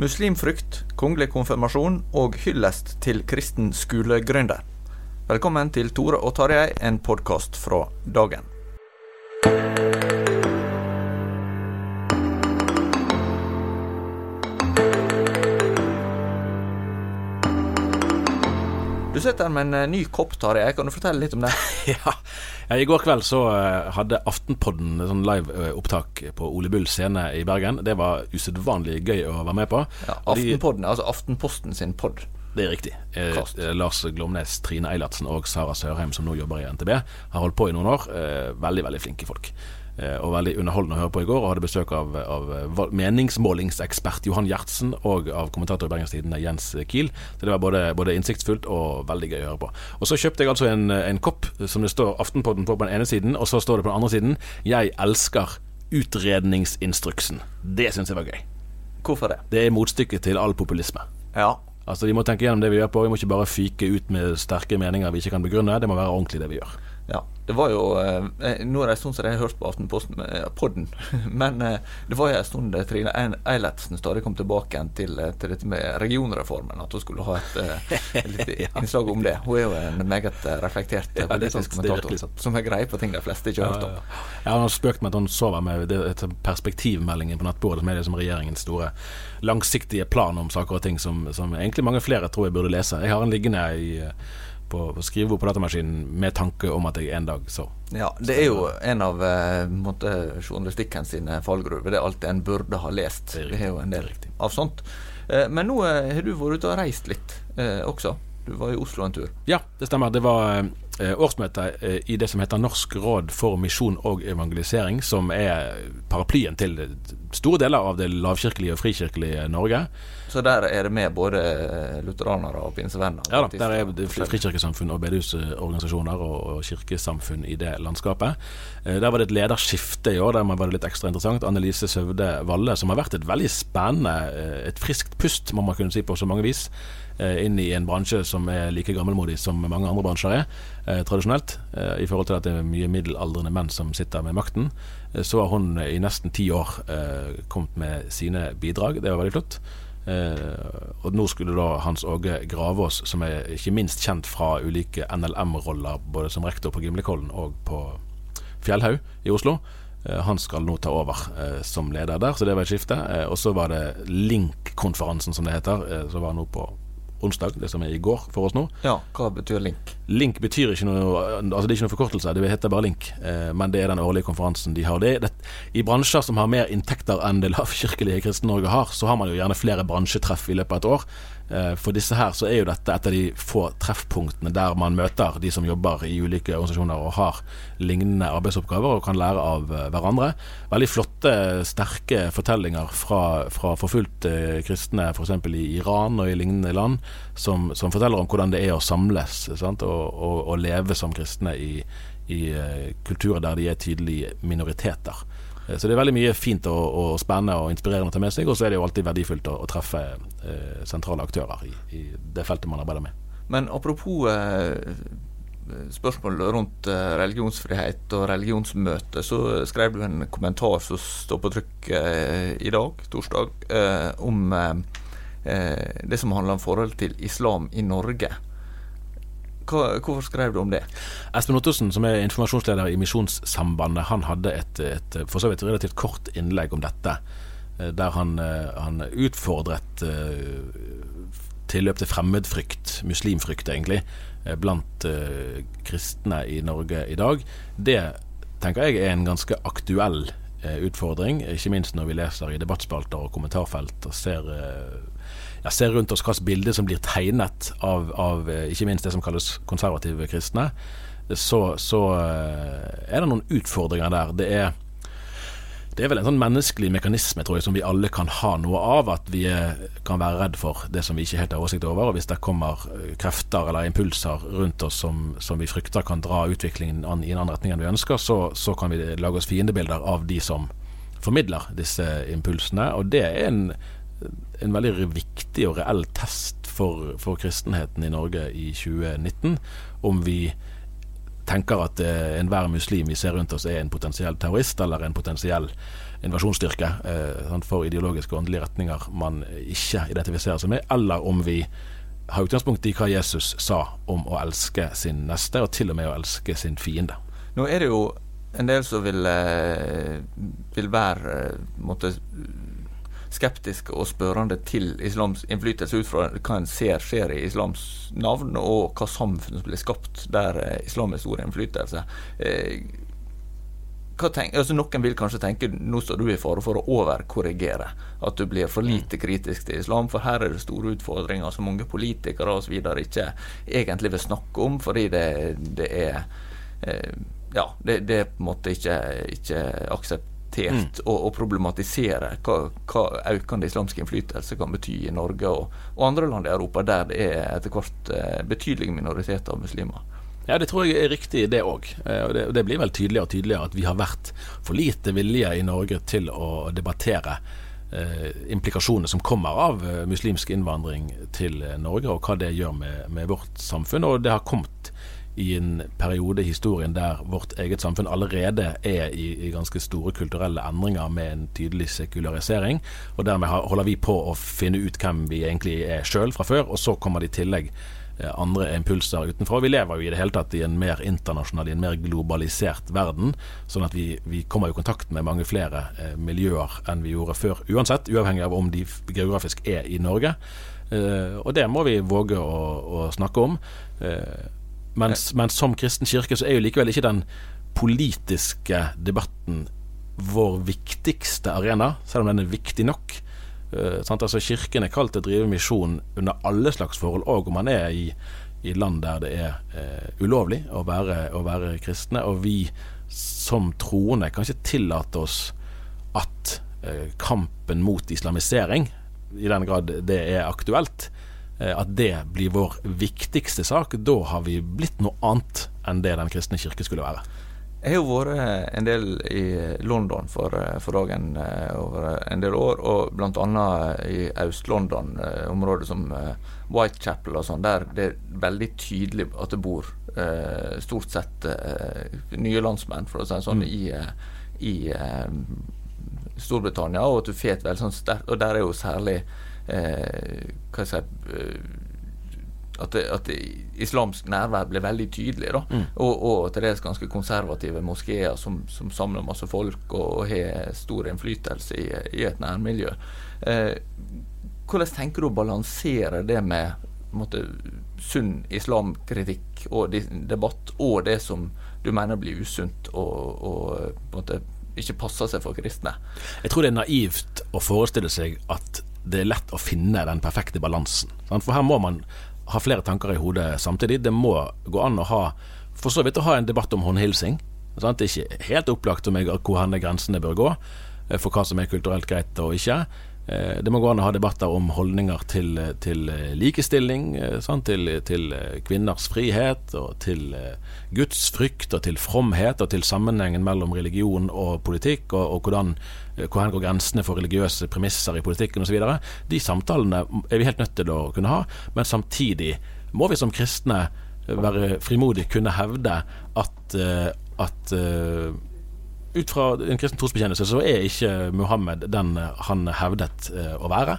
Muslimfrykt, kongelig konfirmasjon og hyllest til kristen skolegründer. Velkommen til Tore og Tarjei, en podkast fra dagen. Du sitter her med en eh, ny kopp, Tarjei. Kan du fortelle litt om det? Ja. I går kveld så eh, hadde Aftenpodden sånn live-opptak på Ole Bull scene i Bergen. Det var usedvanlig gøy å være med på. Ja, Aftenpodden, altså Aftenposten sin pod. Det er riktig. Eh, eh, Lars Glomnes, Trine Eilertsen og Sara Sørheim, som nå jobber i NTB, har holdt på i noen år. Eh, veldig, veldig flinke folk. Eh, og veldig underholdende å høre på i går. Og hadde besøk av, av eh, meningsmålingsekspert Johan Gjertsen og av kommentator i Bergens Tidende Jens Kiel. Så det var både, både innsiktsfullt og veldig gøy å høre på. Og så kjøpte jeg altså en, en kopp som det står Aftenpodden på på den ene siden, og så står det på den andre siden 'Jeg elsker utredningsinstruksen'. Det syns jeg var gøy. Hvorfor det? Det er motstykket til all populisme. Ja. Altså Vi må tenke gjennom det vi gjør på. Vi må ikke bare fyke ut med sterke meninger vi ikke kan begrunne. Det må være ordentlig, det vi gjør. Ja, det var jo eh, Nå er det en stund siden jeg har hørt på Aftenposten eh, podden, men eh, det var jo en stund eh, Trine Eilertsen stadig kom tilbake igjen til, eh, til dette med regionreformen. At hun skulle ha et, eh, et lite innslag om det. Hun er jo en meget eh, reflektert eh, Ja, politisk. Det kommentator som har greie på ting de fleste ikke har hørt om. Ja, Han har spøkt med at han sover med det, et perspektivmeldingen på nattbordet, som er liksom regjeringens store langsiktige plan om saker og ting som, som egentlig mange flere tror jeg burde lese. Jeg har en liggende i, eh, på, på skrivebord på datamaskinen med tanke om at jeg en dag så. Ja, det er jo en av eh, måte, journalistikken sine fallgruver. Det er alt en burde ha lest. Det er det er jo en del av sånt. Eh, Men nå eh, har du vært ute og reist litt eh, også. Du var i Oslo en tur. Ja, det stemmer. Det var årsmøte eh, i det som heter Norsk råd for misjon og evangelisering, som er paraplyen til store deler av det lavkirkelige og frikirkelige Norge. Så der er det med både eh, lutheranere og pinsevenner. Ja da, der er det fri- frikirkesamfunn og bedehusorganisasjoner og, og kirkesamfunn i det landskapet. Eh, Der var det et lederskifte i år, der var det litt ekstra interessant. Annelise Søvde Valle, som har vært et veldig spennende, eh, et friskt pust, må man kunne si på så mange vis, eh, inn i en bransje som er like gammelmodig som mange andre bransjer er, eh, tradisjonelt. eh, I forhold til at det er mye middelaldrende menn som sitter med makten. Eh, Så har hun i nesten ti år eh, kommet med sine bidrag. Det var veldig flott. Eh, og nå skulle da Hans Åge Gravås, som er ikke minst kjent fra ulike NLM-roller, både som rektor på Gimlekollen og på Fjellhaug i Oslo, eh, han skal nå ta over eh, som leder der, så det var et skifte. Eh, og så var det Link-konferansen, som det heter, eh, som var nå på onsdag, det som er i går for oss nå. Ja, hva betyr link? Link betyr ikke noe Altså det er ikke noe forkortelse, det heter bare Link. Eh, men det er den årlige konferansen de har. Det, det, I bransjer som har mer inntekter enn det lavkirkelige Kristen-Norge har, så har man jo gjerne flere bransjetreff i løpet av et år. Eh, for disse her så er jo dette et av de få treffpunktene der man møter de som jobber i ulike organisasjoner og har lignende arbeidsoppgaver og kan lære av eh, hverandre. Veldig flotte, sterke fortellinger fra, fra forfulgte kristne f.eks. i Iran og i lignende land, som, som forteller om hvordan det er å samles? Og, og, og leve som kristne i, i eh, kulturer der de er tydelige minoriteter. Så det er veldig mye fint og, og, spennende og inspirerende å ta med seg. Og så er det jo alltid verdifullt å, å treffe eh, sentrale aktører i, i, det feltet man arbeider med. Men apropos eh, spørsmål rundt eh, religionsfrihet og religionsmøte, så skrev du en kommentar som står på trykk eh, i dag, torsdag, eh, om eh, det som handler om forholdet til islam i Norge. Hvorfor skrev du om det? Espen Ottosen, som er informasjonsleder i Misjonssambandet, han hadde et, et for så vidt relativt kort innlegg om dette. Eh, der han, eh, han utfordret uh, tilløp til fremmedfrykt, muslimfrykt egentlig, blant kristne i Norge i dag. Det tenker jeg er en ganske aktuell utfordring, ikke minst når vi leser i debattspalter og kommentarfelt og ser ja, ser rundt oss hvilket bilde som blir tegnet av, av, eh, ikke minst det som kalles konservative kristne, så, så eh, er det noen utfordringer der. Det er, det er vel en sånn menneskelig mekanisme tror jeg, som vi alle kan ha noe av. At vi kan være redd for det som vi ikke helt har oversikt over. Og hvis det kommer eh, krefter eller impulser rundt oss som, som vi frykter kan dra utviklingen an, i en annen retning enn vi ønsker, så, så kan vi lage oss fiendebilder av de som formidler disse impulsene. Og det er en en veldig viktig og reell test for, for kristenheten i Norge i 2019. Om vi tenker at eh, enhver muslim vi ser rundt oss er en potensiell terrorist eller en potensiell invasjonsstyrke eh, for ideologiske og åndelige retninger man ikke identifiserer seg med, eller om vi har utgangspunkt i hva Jesus sa om å elske sin neste, og til og med å elske sin fiende. Nå er det jo en del som vil, eh, vil være eh, måtte, skeptiske og spørrende til islams innflytelse ut fra hva en ser skjer i islams navn, og hva samfunn som blir skapt der eh, islam har stor innflytelse. Eh, tenk, altså Noen vil kanskje tenke nå står du i fare for å overkorrigere. At du blir for lite mm. kritisk til islam, for her er det store utfordringer som mange politikere osv. ikke egentlig vil snakke om, fordi det, det er eh, ja, det, det, er på en måte ikke, ikke aksept mm. og, og, problematisere hva, hva økende islamsk innflytelse kan bety i Norge og, og, andre land i Europa der det er etter hvert eh, betydelige minoriteter av muslimer. Ja, det tror jeg er riktig, det òg. Eh, og det, det, blir vel tydeligere og tydeligere at vi har vært for lite villige i Norge til å debattere eh, implikasjonene som kommer av eh, muslimsk innvandring til Norge, og hva det gjør med, med vårt samfunn. Og det har kommet i en periode i historien der vårt eget samfunn allerede er i, i, ganske store kulturelle endringer med en tydelig sekularisering. Og dermed holder vi på å finne ut hvem vi egentlig er sjøl fra før, og så kommer det i tillegg eh, andre impulser utenfra. Vi lever jo i det hele tatt i en mer internasjonal, i en mer globalisert verden. Sånn at vi, vi kommer i kontakt med mange flere eh, miljøer enn vi gjorde før. Uansett, uavhengig av om de geografisk er i Norge. Eh, og det må vi våge å, å snakke om. Eh, mens, men som kristen kirke så er jo likevel ikke den politiske debatten vår viktigste arena, selv om den er viktig nok. Uh, altså Kirken er kalt til å drive misjon under alle slags forhold, òg om man er i, i, land der det er uh, ulovlig å være, å være, kristne. Og vi som troende kan ikke tillate oss at uh, kampen mot islamisering, i den grad det er aktuelt, at det blir vår viktigste sak, da har vi blitt noe annet enn det Den kristne kirke skulle være. Jeg har jo vært en del i London for, for dagen eh, over en del år, og bl.a. i Øst-London, eh, området som Whitechapel og sånn, der det er veldig tydelig at det bor stort sett nye landsmenn, for å si det sånn, mm. i, i Storbritannia, og at du får et veldig sånn sterkt Og der er jo særlig eh, hva skal jeg si, at, det, at det, islamsk nærvær blir veldig tydelig. da, mm. og, og til dels ganske konservative moskeer som, som, samler masse folk og, og har stor innflytelse i, i et nærmiljø. Eh, hvordan tenker du å balansere det med måtte, sunn islamkritikk og debatt, og det som du mener blir usunt og, og måte, ikke passer seg for kristne? Jeg tror det er naivt å forestille seg at det er lett å finne den perfekte balansen. For her må man ha flere tanker i hodet samtidig. Det må gå an å ha for så vidt å ha en debatt om håndhilsing. Det er ikke helt opplagt om hvor grensene bør gå eh, for hva som er kulturelt greit og ikke. Eh, det må gå an å ha debatter om holdninger til, til likestilling, sant? Til, til, kvinners frihet, og til Guds frykt, og til fromhet, og til sammenhengen mellom religion og politikk, og, og hvordan, hvor går grensene for religiøse premisser i politikken osv. De samtalene er vi helt nødt til å kunne ha, men samtidig må vi som kristne være frimodige kunne hevde at, at ut fra en kristen trosbekjennelse så er ikke Muhammed den han hevdet eh, å være.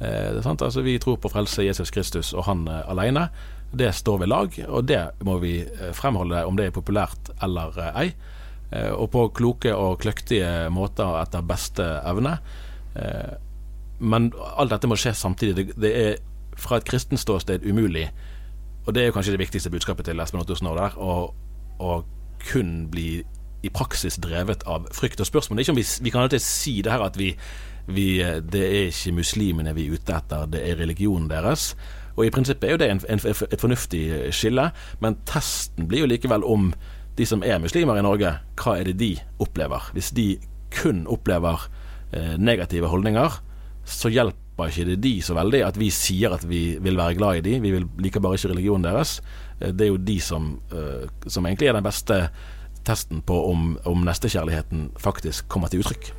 Eh, altså, vi tror på frelse Jesus Kristus og han eh, alene. Det står ved lag, og det må vi fremholde om det er populært eller ei. Og på kloke og kløktige måter etter beste evne. Men alt dette må skje samtidig. Det er fra et kristent ståsted umulig, og det er kanskje det viktigste budskapet til Espen Ottosen nå der, å kun bli i praksis drevet av frykt. Og spørsmål. vi, vi kan alltid si det her at vi, vi, det er ikke muslimene vi er ute etter, det er religionen deres. Og i prinsippet er jo det en, en, et fornuftig skille, men testen blir jo likevel om de som er muslimer i Norge, hva er det de opplever? Hvis de kun opplever eh, negative holdninger, så hjelper ikke det de så veldig at vi sier at vi vil være glad i de, vi liker bare ikke religionen deres. Eh, det er jo de som, eh, som egentlig er den beste testen på om, om nestekjærligheten faktisk kommer til uttrykk.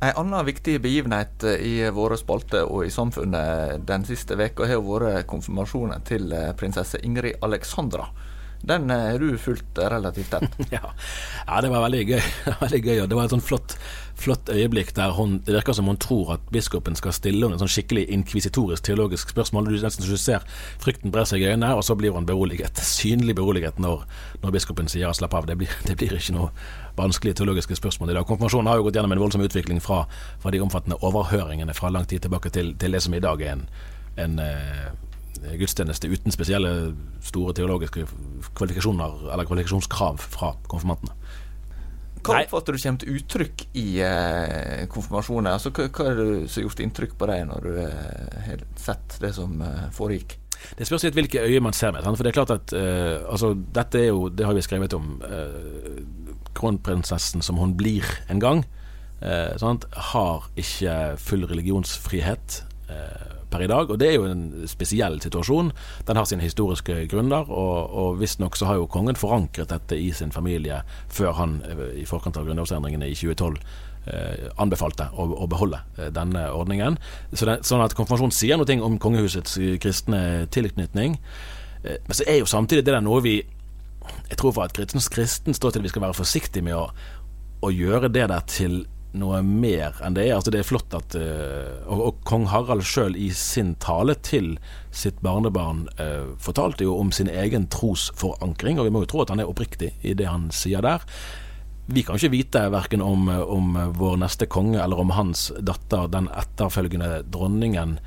En annen viktig begivenhet i våre spalter og i samfunnet den siste veka har vært konfirmasjonen til prinsesse Ingrid Alexandra. Den har du fulgt relativt tett. ja. ja. det var veldig gøy. veldig gøy. Det var et sånn flott, flott øyeblikk der hun, det virker som hun tror at biskopen skal stille henne et sånn skikkelig inkvisitorisk teologisk spørsmål. Du nesten du ser frykten brer seg i øynene, og så blir hun beroliget. Synlig beroliget når, når biskopen sier 'slapp av'. Det blir, det blir ikke noe vanskelige teologiske spørsmål i dag. Konfirmasjonen har jo gått gjennom en voldsom utvikling fra, fra de omfattende overhøringene fra lang tid tilbake til, til det som i dag er en, en eh, gudstjeneste uten spesielle store teologiske kvalifikasjoner eller kvalifikasjonskrav fra konfirmantene. Hva oppfatter du kommer til uttrykk i eh, konfirmasjonen? Altså, hva, hva er det som har gjort inntrykk på deg når du eh, har sett det som eh, foregikk? Det spørs litt hvilke øye man ser med. For det er klart at eh, altså, dette er jo, det har vi skrevet om, eh, kronprinsessen som hun blir en gang, eh, har ikke full religionsfrihet. Eh, per i dag. Og det er jo en spesiell situasjon. Den har sine historiske grunner, og, og visstnok så har jo kongen forankret dette i sin familie før han eh, i forkant av grunnlovsendringene i 2012 eh, anbefalte å, beholde eh, denne ordningen. Så det, sånn at konfirmasjonen sier noe om kongehusets kristne tilknytning. Men så er jo samtidig det der noe vi Jeg tror for at kristens kristen står til vi skal være forsiktige med å, å gjøre det der til noe mer enn det er. Altså det er flott at uh, og, og, kong Harald sjøl i sin tale til sitt barnebarn uh, fortalte jo om sin egen trosforankring, og vi må jo tro at han er oppriktig i det han sier der. Vi kan ikke vite verken om, om vår neste konge eller om hans datter, den etterfølgende dronningen,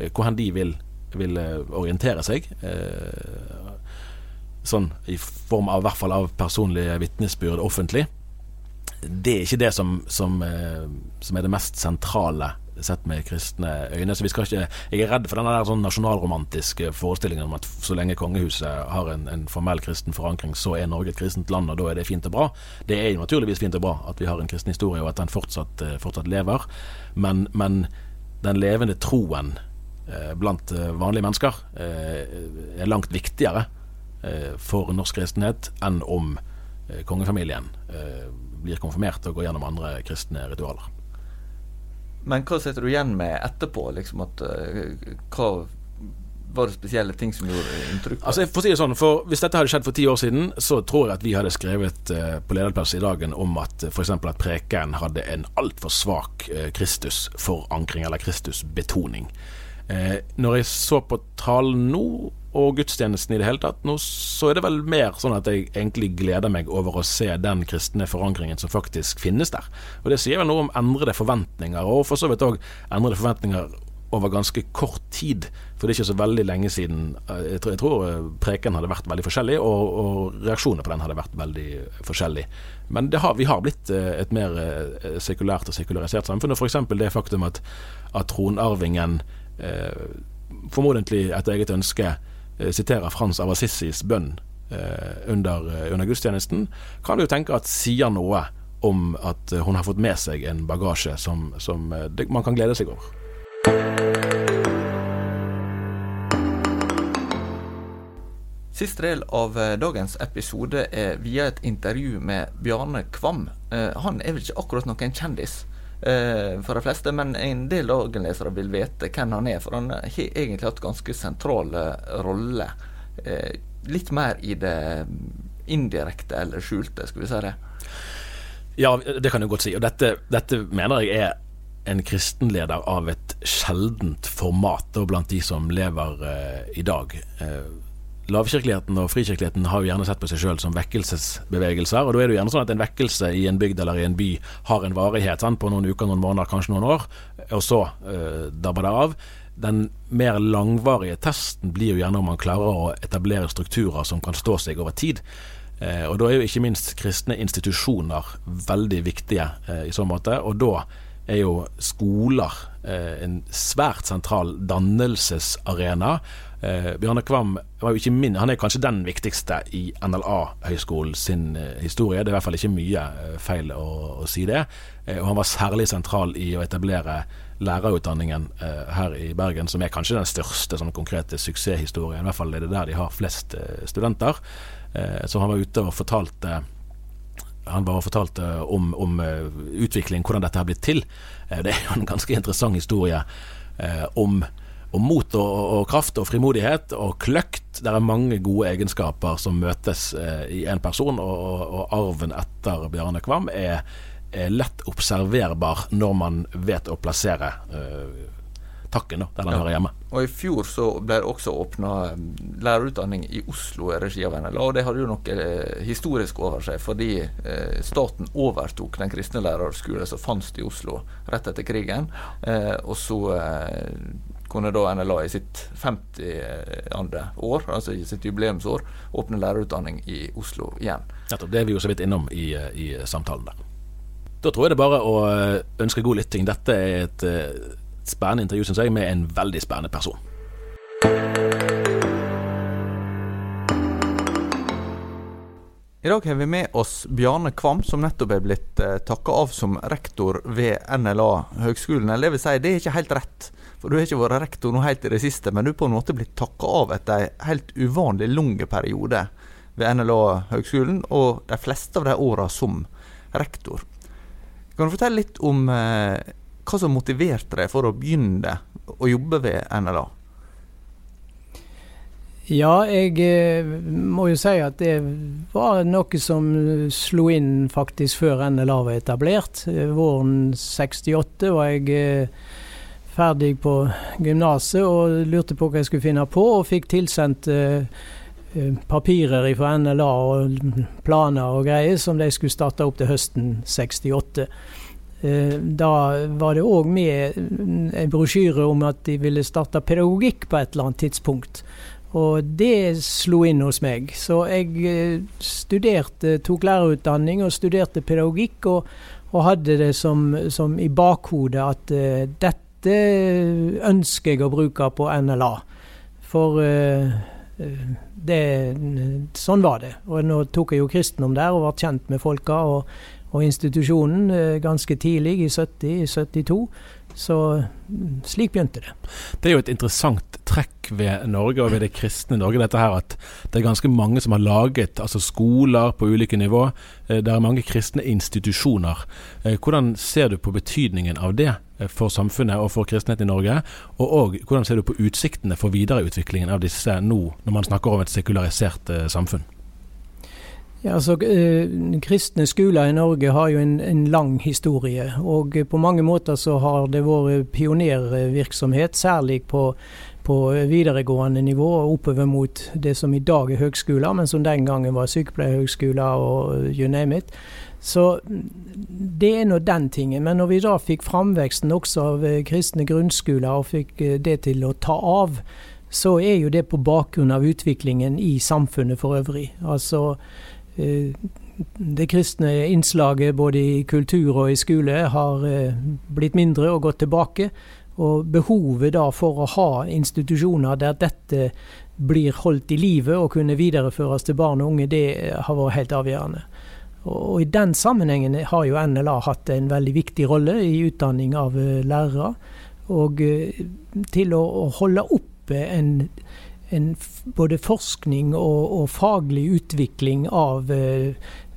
uh, hvordan de vil, vil orientere seg. Sånn i form av i hvert fall av personlige vitnesbyrd offentlig det er ikke det som, som, eh, som, er det mest sentrale sett med kristne øyne. Så vi skal ikke, Jeg er redd for den sånn nasjonalromantiske forestillingen om at så lenge kongehuset har en, en, formell kristen forankring, så er Norge et kristent land, og da er det fint og bra. Det er jo naturligvis fint og bra at vi har en kristen historie, og at den fortsatt, eh, fortsatt lever. Men, men, den levende troen eh, blant vanlige mennesker er langt viktigere for norsk kristenhet enn om kongefamilien blir konfirmert og går gjennom andre kristne ritualer. Men hva sitter du igjen med etterpå? Liksom at, uh, hva var det spesielle ting som gjorde inntrykk? Altså, for å si det sånn, for Hvis dette hadde skjedd for ti år siden, så tror jeg at vi hadde skrevet uh, på lederplass i dagen om at uh, f.eks. at Preken hadde en altfor svak uh, Kristusforankring, eller Kristusbetoning. Når jeg så på talen nå, og gudstjenesten i det hele tatt. Nå så er det vel mer sånn at jeg egentlig gleder meg over å se den kristne forankringen som faktisk finnes der. Og det sier vel noe om endrede forventninger, og for så vidt òg endrede forventninger over ganske kort tid. For det er ikke så veldig lenge siden eh, jeg tror, tror eh, preken hadde vært veldig forskjellig, og, og reaksjonene på den hadde vært veldig forskjellig. Men har, vi har blitt eh, et mer sekulært og sekularisert samfunn. Og f.eks. det faktum at, at tronarvingen eh, formodentlig etter eget ønske siterer Frans av Assisis bønn under, under gudstjenesten, kan du tenke at sier noe om at hun har fått med seg en bagasje som, som man kan glede seg over. Siste del av eh, dagens episode er via et intervju med Bjarne Kvam. Eh, han er vel ikke akkurat noen kjendis eh, for de fleste, men en del dagenlesere vil vite hvem han er. For han har egentlig hatt ganske sentrale roller. Litt mer i det indirekte eller skjulte, skal vi si det. Ja, det kan du godt si. Og dette, dette mener jeg er en kristenleder av et sjeldent format og blant de som lever eh, i dag. Uh, Lavkirkeligheten og frikirkeligheten har jo gjerne sett på seg sjøl som vekkelsesbevegelser. og Da er det jo gjerne sånn at en vekkelse i en bygd eller i en by har en varighet sant? på noen uker, noen måneder, kanskje noen år, og så uh, dabber det av. Den mer langvarige testen blir jo gjerne om man klarer å etablere strukturer som kan stå seg over tid. Eh, og Da er jo ikke minst kristne institusjoner veldig viktige eh, i så måte. og da er jo skoler eh, en svært sentral dannelsesarena. Eh, Bjarne Kvam min, han er kanskje den viktigste i NLA-høgskolen sin eh, historie. Det er i hvert fall ikke mye eh, feil å, å, si det. Eh, og han var særlig sentral i å etablere lærerutdanningen eh, her i Bergen, som er kanskje den største sånn konkrete suksesshistorien. I hvert fall er det der de har flest studenter. så han var ute og fortalte han bare fortalte om, om utvikling, hvordan dette har blitt til. Det er jo en ganske interessant historie om, om, mot og, og, kraft og frimodighet og kløkt. Det er mange gode egenskaper som møtes i én person, og, og, og, arven etter Bjarne Kvam er, er, lett observerbar når man vet å plassere takken da, der den ja. hører hjemme. Og I fjor så ble det også åpna um, lærerutdanning i Oslo i regi av NLA. og Det hadde jo noe eh, historisk over seg, fordi eh, staten overtok den kristne lærerskolen som fantes i Oslo rett etter krigen. Eh, og så kunne da NLA i sitt 50. år, altså i sitt jubileumsår, åpne lærerutdanning i Oslo igjen. Nettopp. Det er vi jo så vidt innom i, i samtalen der. Da tror jeg det er bare å ønske god lytting. Dette er et spennende intervju, syns jeg, med en veldig spennende person. I dag har vi med oss Bjarne Kvam, som nettopp er blitt eh, takka av som rektor ved NLA høgskolen. Eller det vil si, det er ikke helt rett, for du har ikke vært rektor nå helt i det siste, men du er på en måte blitt takka av etter en helt uvanlig lang periode ved NLA høgskolen, og de fleste av de åra som rektor. Kan du fortelle litt om eh, hva som motiverte deg for å begynne å jobbe ved NLA? Ja, jeg eh, må jo si at det var noe som slo inn faktisk før NLA var etablert. Eh, våren 68 var jeg eh, ferdig på gymnaset og lurte på hva jeg skulle finne på, og fikk tilsendt papirer fra NLA og planer og greier som de skulle starte opp til høsten 68. Eh, da var det òg med en brosjyre om at de ville starte pedagogikk på et eller annet tidspunkt. Og det slo inn hos meg. Så jeg eh, studerte, tok lærerutdanning og studerte pedagogikk, og, og hadde det som, som i bakhodet at uh, dette ønsker jeg å bruke på NLA. For uh, det, sånn var det. Og nå tok jeg jo kristendom der og var kjent med folka. og og institusjonen uh, ganske tidlig, i 70-72. Så mm, slik begynte det. Det er jo et interessant trekk ved Norge og ved det kristne Norge, dette her at det er ganske mange som har laget altså skoler på ulike nivå. Eh, det er mange kristne institusjoner. Eh, hvordan ser du på betydningen av det for samfunnet og for kristenheten i Norge? Og, og hvordan ser du på utsiktene for videreutviklingen av disse nå, når man snakker om et sekularisert samfunn? Ja, altså, eh, Kristne skoler i Norge har jo en, en, lang historie. Og på mange måter så har det vært pionervirksomhet, særlig på, på videregående nivå og oppover mot det som i dag er høgskoler, men som den gangen var sykepleierhøgskoler og you name it. Så det er nå den tingen. Men når vi da fikk framveksten også av eh, kristne grunnskoler og fikk eh, det til å ta av, så er jo det på bakgrunn av utviklingen i samfunnet for øvrig. Altså det kristne innslaget både i kultur og i skole har eh, blitt mindre og gått tilbake. Og behovet da for å ha institusjoner der dette blir holdt i live og kunne videreføres til barn og unge, det har vært helt avgjørende. Og I den sammenhengen har jo NLA hatt en veldig viktig rolle i utdanning av eh, lærere. Og eh, til å, holde oppe en, en både forskning og, og, faglig utvikling av uh,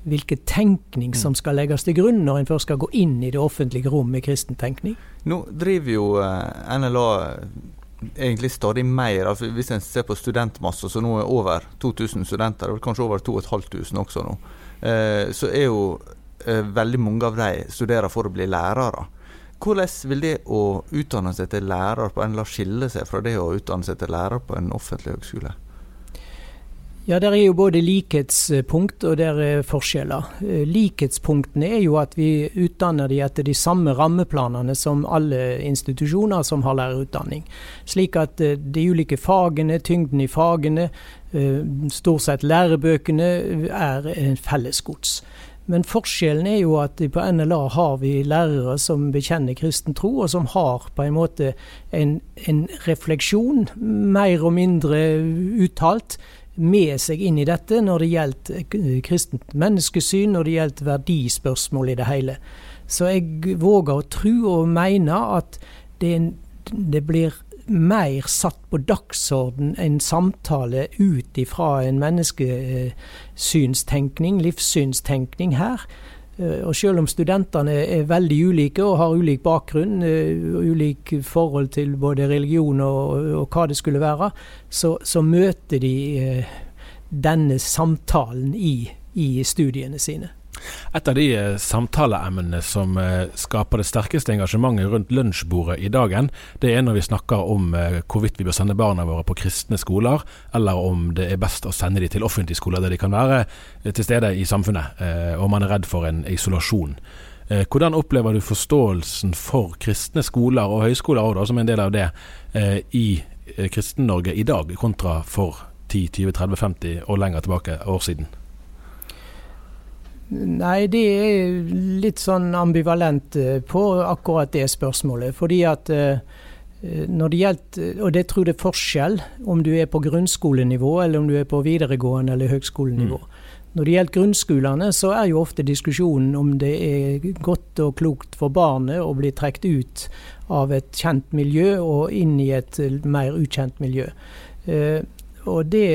hvilken tenkning som skal legges til grunn når en først skal gå inn i det offentlige rom med kristen tenkning. Nå driver jo NLA egentlig stadig mer. altså Hvis en ser på studentmasse, så nå er over 2000 studenter, og kanskje over 2500 også nå, eh, så er jo eh, veldig mange av de studerer for å bli lærere. Hvordan vil det å utdanne seg til lærer på en la skille seg fra det å utdanne seg til lærer på en offentlig høgskole? Ja, Der er jo både likhetspunkt og der er forskjeller. Eh, likhetspunktene er jo at vi utdanner de etter de samme rammeplanene som alle institusjoner som har lærerutdanning. Slik at eh, de ulike fagene, tyngden i fagene, eh, stort sett lærebøkene, er fellesgods. Men forskjellen er jo at på NLA har vi lærere som bekjenner kristen tro, og som har på en måte en, en refleksjon, mer og mindre uttalt, med seg inn i dette når det gjelder kristent menneskesyn, når det gjelder verdispørsmål i det hele. Så jeg våger å tro og mene at det, det blir mer satt på dagsorden en samtale ut ifra en menneskesynstenkning, livssynstenkning her. Eh, og selv om studentene er veldig ulike og har ulik bakgrunn, uh, ulik forhold til både religion og, og hva det skulle være, så, så møter de uh, denne samtalen i, i studiene sine. Et av de eh, samtaleemnene som eh, skaper det sterkeste engasjementet rundt lunsjbordet i dagen, det er når vi snakker om eh, hvorvidt vi bør sende barna våre på kristne skoler, eller om det er best å sende dem til offentlige skoler der de kan være til stede i samfunnet, og man er redd for en isolasjon. Hvordan opplever du forståelsen for kristne skoler og høyskoler også, som en del av det i Kristen-Norge i dag, kontra for 10, 20, 30, 50 og lenger tilbake år siden? Nei, det er litt sånn ambivalent eh, på akkurat det spørsmålet. Fordi at eh, når det gjelder, og det tror jeg er forskjell om du er på grunnskolenivå eller om du er på videregående eller høgskolenivå. Mm. Når det gjelder grunnskolene, så er jo ofte diskusjonen om det er godt og klokt for barnet å bli trukket ut av et kjent miljø og inn i et mer ukjent miljø. Eh, og det,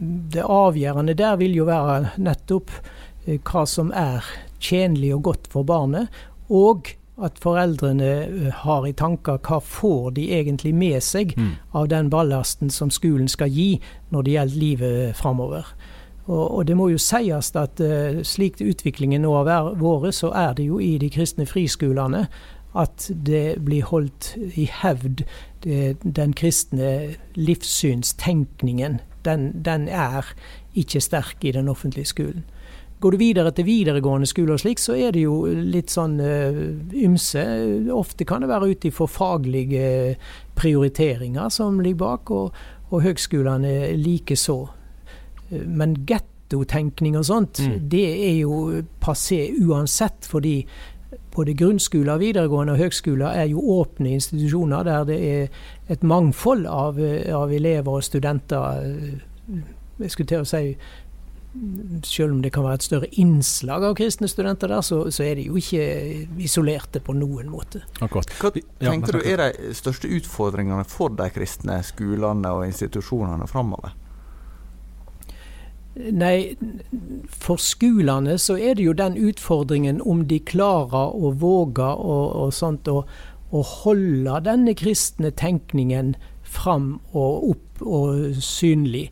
det avgjørende der vil jo være nettopp Eh, hva som er tjenlig og godt for barnet, og at foreldrene eh, har i tanker hva får de egentlig med seg mm. av den ballasten som skolen skal gi når det gjelder livet framover. Og, og, det må jo sies at uh, slik utviklingen nå har vært, så er det jo i de kristne friskolene at det blir holdt i hevd det, den kristne livssynstenkningen. Den, den er ikke sterk i den offentlige skolen. Går du videre til videregående skole og slik, så er det jo litt sånn uh, ymse. Ofte kan det være ut ifra faglige prioriteringer som ligger bak, og, og høgskolene likeså. Men gettotenkning og sånt, mm. det er jo passé uansett, fordi både grunnskoler, videregående og høgskoler er jo åpne institusjoner der det er et mangfold av, av elever og studenter. Jeg skulle til å si selv om det kan være et større innslag av kristne studenter der, så, så er de jo ikke isolerte på noen måte. Akkurat. Hva tenker du er de største utfordringene for de kristne skolene og institusjonene framover? Nei, for skolene så er det jo den utfordringen om de klarer å våge og, og sånt, å, å holde denne kristne tenkningen fram og opp og synlig.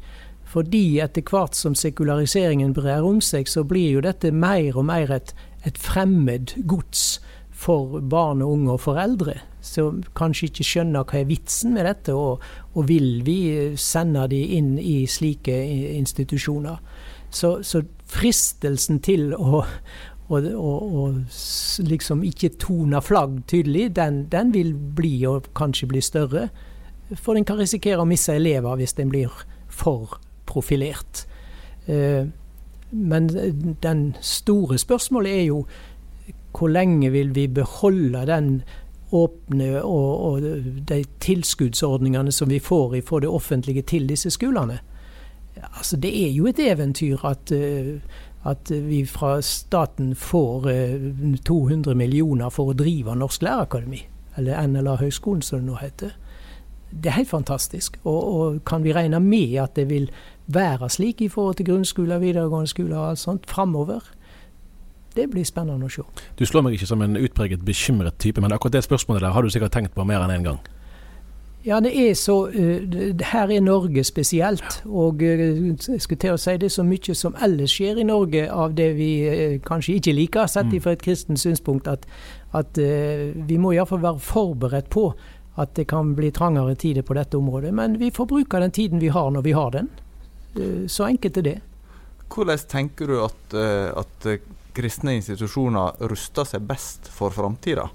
Fordi etter hvert som sekulariseringen brer om seg, så blir jo dette mer og mer et, et fremmed gods for barn og unge og foreldre. Som kanskje ikke skjønner hva er vitsen med dette, og, og vil vi sende de inn i slike institusjoner. Så, så fristelsen til å, og, og, og, liksom ikke tone flagg tydelig, den, den, vil bli og kanskje bli større. For en kan risikere å miste elever hvis den blir for profilert. Eh, men den store spørsmålet er jo hvor lenge vil vi beholde den åpne og, og de tilskuddsordningene som vi får fra det offentlige til disse skolene. Altså, det er jo et eventyr at, eh, at vi fra staten får 200 millioner for å drive Norsk Lærerakademi, eller NLA Høgskolen som det nå heter. Det er helt fantastisk. Og, og, kan vi regne med at det vil være slik i forhold til grunnskoler, videregående skoler og alt sånt framover? Det blir spennende å se. Du slår meg ikke som en utpreget bekymret type, men akkurat det spørsmålet der har du sikkert tenkt på mer enn én en gang? Ja, det er så uh, Her er Norge spesielt. Og uh, jeg skulle til å si det er så mye som ellers skjer i Norge av det vi uh, kanskje ikke liker, sett mm. fra et kristent synspunkt, at, at vi må iallfall være forberedt på at det kan bli trangere tider på dette området. Men vi får bruke den tiden vi har når vi har den. Så enkelt er det. Hvordan tenker du at, at kristne institusjoner ruster seg best for framtida?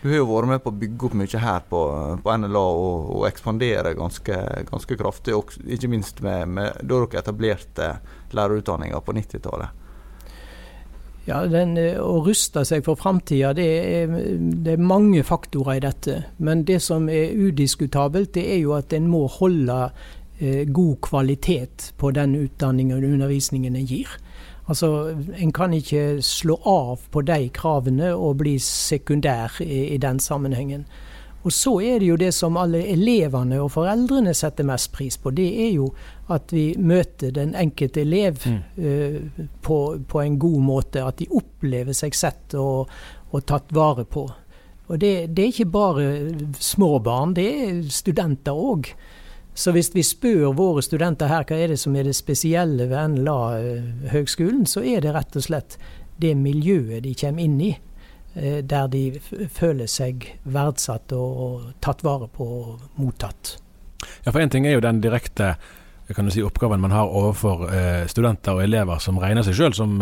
Du har jo vært med på å bygge opp mye her på, på NLA og, og ekspandere ganske, ganske, kraftig. Og ikke minst med, med, da dere etablerte lærerutdanninga på 90-tallet. Ja, den, eh, Å ruste seg for framtida, det, det, er mange faktorer i dette. Men det som er udiskutabelt, det er jo at en må holde eh, god kvalitet på den utdanningen og undervisningen en gir. Altså, En kan ikke slå av på de kravene og bli sekundær i, i, den sammenhengen. Og så er det jo det som alle elevene og foreldrene setter mest pris på. Det er jo at vi møter den enkelte elev mm. uh, på, på, en god måte. At de opplever seg sett og, og tatt vare på. Og det, det, er ikke bare små barn, det er studenter òg. Så hvis vi spør våre studenter her hva er det som er det spesielle ved NLA-høgskolen, så er det rett og slett det miljøet de kommer inn i. Eh, der de føler seg verdsatt og tatt vare på og mottatt. Ja, for Én ting er jo den direkte kan du si, oppgaven man har overfor eh, studenter og elever som regner seg sjøl som,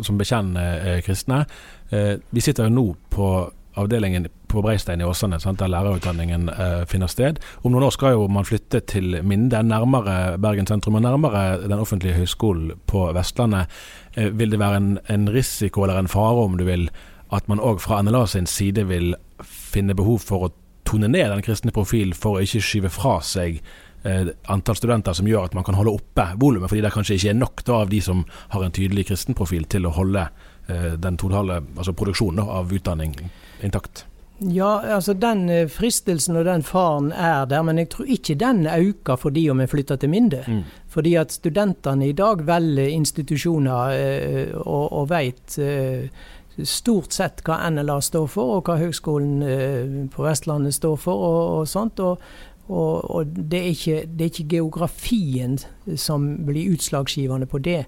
som bekjennende eh, kristne. Eh, vi sitter jo nå på avdelingen på Breistein i Åsane, sant, der lærerutdanningen eh, finner sted. Om noen år skal jo man flytte til Minde, nærmere Bergen sentrum og nærmere den offentlige høyskolen på Vestlandet. Eh, vil det være en, en, risiko eller en fare, om du vil, at man òg fra NLA sin side vil finne behov for å tone ned den kristne profil for å ikke skyve fra seg eh, antall studenter som gjør at man kan holde oppe volumet, fordi det kanskje ikke er nok da, av de som har en tydelig kristen profil til å holde den totale altså produksjonen av utdanning intakt? Ja, altså den eh, fristelsen og den faren er der, men jeg tror ikke den øker fordi om vi flytter til Minde. Mm. Fordi at studentene i dag velger institusjoner øh, og, og øh, stort sett hva NLA står for, og hva Høgskolen på Vestlandet står for, og, og sånt. Og, og, og det, er ikke, det, er ikke, geografien som blir utslagsgivende på det.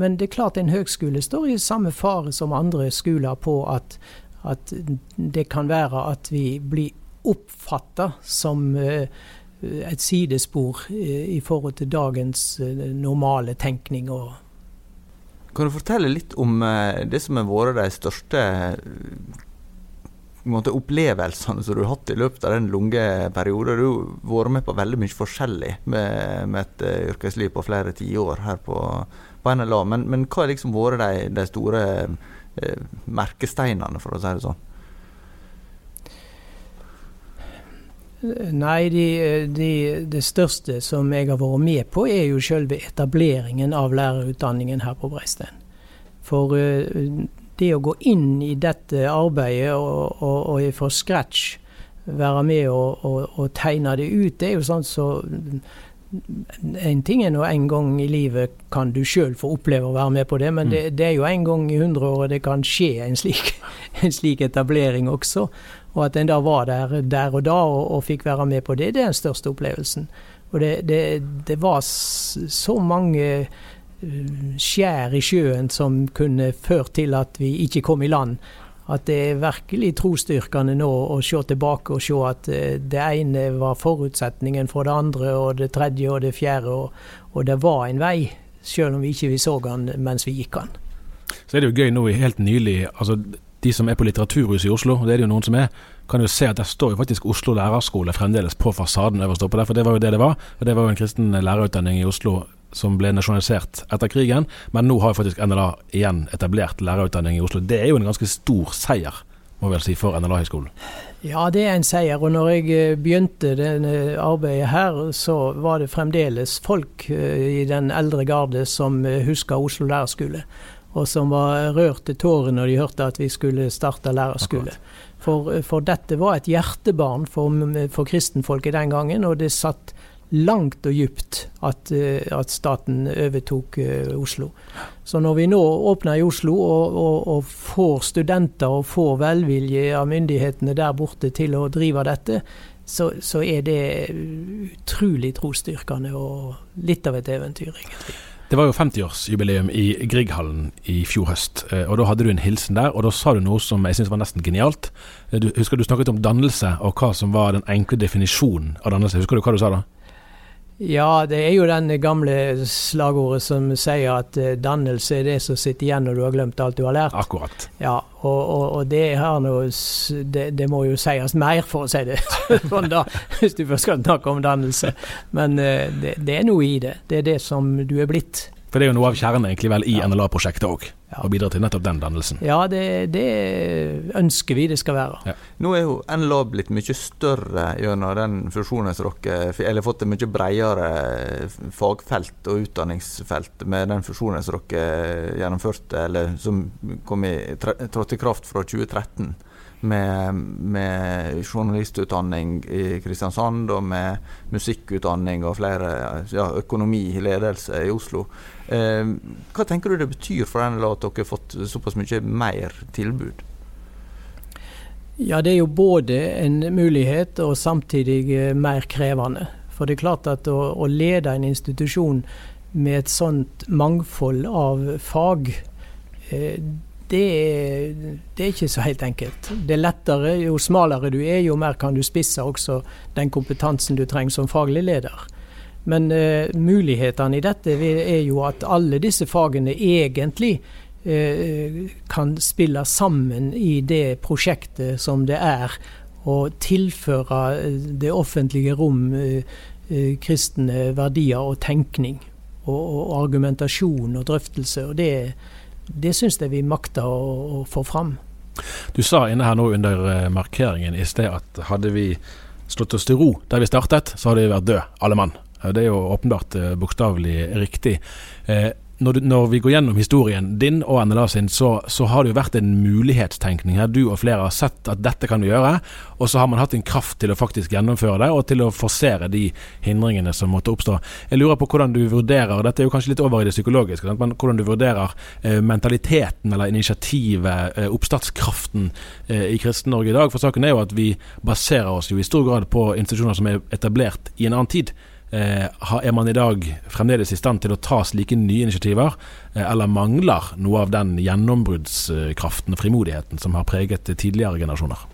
Men det er klart en høgskole står i samme fare som andre skoler på at at det kan være at vi blir oppfatta som eh, et sidespor eh, i forhold til dagens eh, normale tenkning. kan du fortelle litt om det som har vært de største måte, opplevelsene som du har hatt i løpet av den lange perioden? Du har vært med på veldig mye forskjellig med, med et yrkesliv på flere tiår her på, på NLA. Men, men hva har liksom vært de, de store Eh, merkesteinene, for å si det sånn? Nei, de, de, det største som jeg har vært med på, er jo selve etableringen av lærerutdanningen her på Breistein. For uh, det å gå inn i dette arbeidet og, og, og fra scratch være med og, og, tegne det ut, det er jo sånn så en ting er nå en gang i livet kan du sjøl få oppleve å være med på det, men mm. det, det, er jo en gang i hundreåret det kan skje en slik, en slik, etablering også. Og at en da var der, der og da og, og, fikk være med på det, det er den største opplevelsen. Og det, det, det var så mange uh, skjær i sjøen som kunne ført til at vi ikke kom i land at det er virkelig trosstyrkende nå å se tilbake og se at eh, det ene var forutsetningen for det andre, og det tredje og det fjerde. Og, og det var en vei, selv om vi ikke så den mens vi gikk den. Så er det jo gøy nå helt nylig. altså de som er på Litteraturhuset i Oslo, og det er det jo noen som er, kan jo se at der står jo faktisk Oslo lærerskole fremdeles på fasaden øverst oppe der, for det var jo det det var. Og det var jo en kristen lærerutdanning i Oslo som ble nasjonalisert etter krigen, men nå har faktisk NLA igjen etablert lærerutdanning i Oslo. Det er jo en ganske stor seier må vel si, for NLA-høgskolen? Ja, det er en seier. Og når jeg eh, begynte denne arbeidet her, så var det fremdeles folk i den eldre garde som huska Oslo lærerskole. Og som var rørt til tårer når de hørte at vi skulle starte lærerskole. For, for, dette var et hjertebarn for, for kristenfolket den gangen, og det satt langt og djupt at, eh, at staten overtok uh, Oslo. Så når vi nå åpner i Oslo og, og, og, får studenter og får velvilje av myndighetene der borte til å drive dette, så, så er det utrolig trosstyrkende og litt av et eventyr, egentlig. Det var jo 50-årsjubileum i Grieghallen i fjor høst, eh, og da hadde du en hilsen der. Og da sa du noe som jeg syns var nesten genialt. Du, husker du snakket om dannelse, og hva som var den enkle definisjonen av dannelse. Husker du hva du sa da? Ja, det er jo den gamle slagordet som sier at uh, dannelse er det som sitter igjen når du har glemt alt du har lært. Akkurat. Ja, og, og, og det, noe, det, det, må jo sies mer, for å si det sånn da, hvis du først skal snakke om dannelse. Men uh, det, det er noe i det. Det er det som du er blitt. For det er jo noe av kjernen egentlig vel i ja. NLA-prosjektet òg, ja. å bidra til nettopp den dannelsen. Ja, det, det ønsker vi det skal være. Ja. Nå er jo NLA blitt mye større gjennom den fusjonen som dere Eller fått et mye bredere fagfelt og utdanningsfelt med den fusjonen som dere gjennomførte, eller som kom i, trådte i kraft fra 2013 med, med, journalistutdanning i Kristiansand og med musikkutdanning og flere ja, økonomi ledelse i Oslo. Eh, hva tenker du det betyr for NLA at dere har fått såpass mye mer tilbud? Ja, Det er jo både en mulighet og samtidig eh, mer krevende. For det er klart at å, å lede en institusjon med et sånt mangfold av fag, eh, det det er, ikke så helt enkelt. Det er lettere, Jo smalere du er, jo mer kan du spisse også den kompetansen du trenger som faglig leder. Men uh, mulighetene i dette er jo at alle disse fagene egentlig uh, kan spille sammen i det prosjektet som det er å tilføre eh, det offentlige rom kristne verdier og tenkning. Og, og argumentasjon og drøftelse. og det er det syns jeg vi makter å, å, få fram. Du sa inne her nå under eh, markeringen i sted at hadde vi slått oss til ro der vi startet, så hadde vi vært døde, alle mann. Det er jo åpenbart eh, bokstavelig riktig. Når, du, når, vi går gjennom historien din og NLA sin, så, så, har det jo vært en mulighetstenkning her. Du og flere har sett at dette kan vi gjøre, og så har man hatt en kraft til å faktisk gjennomføre det, og til å forsere de hindringene som måtte oppstå. Jeg lurer på hvordan du vurderer, dette er jo kanskje litt over i det psykologiske, men hvordan du vurderer eh, mentaliteten eller initiativet, eh, oppstartskraften eh, i Kristen-Norge i dag. For saken er jo at vi baserer oss jo i stor grad på institusjoner som er etablert i en annen tid. Eh, er man i dag fremdeles i stand til å ta slike nye initiativer, eh, eller mangler noe av den gjennombruddskraften og frimodigheten som har preget tidligere generasjoner?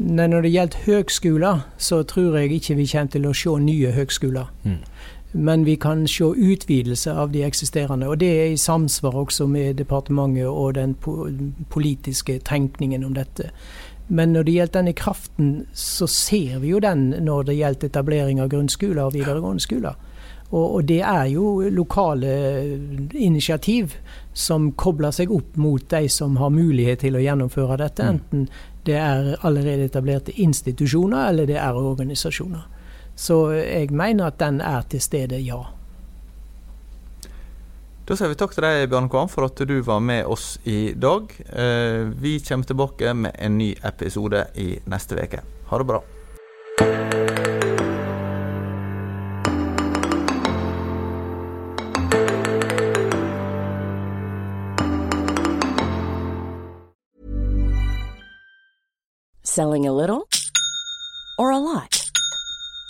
Nei, når det gjelder høgskoler, så tror jeg ikke vi kommer til å se nye høgskoler. Mm. Men vi kan se utvidelse av de eksisterende. Og det er i samsvar også med departementet og den politiske tenkningen om dette. Men når det gjelder denne kraften, så ser vi jo den når det gjelder etablering av grunnskoler og videregående skoler. Og, og, det er jo lokale initiativ som kobler seg opp mot de som har mulighet til å gjennomføre dette. Mm. Enten det er allerede etablerte institusjoner, eller det er organisasjoner. Så jeg mener at den er til stede, ja. Da sier vi takk til deg, Bjørn Kvam, for at du var med oss i dag. Eh, vi kommer tilbake med en ny episode i neste uke. Ha det bra. Selling a little?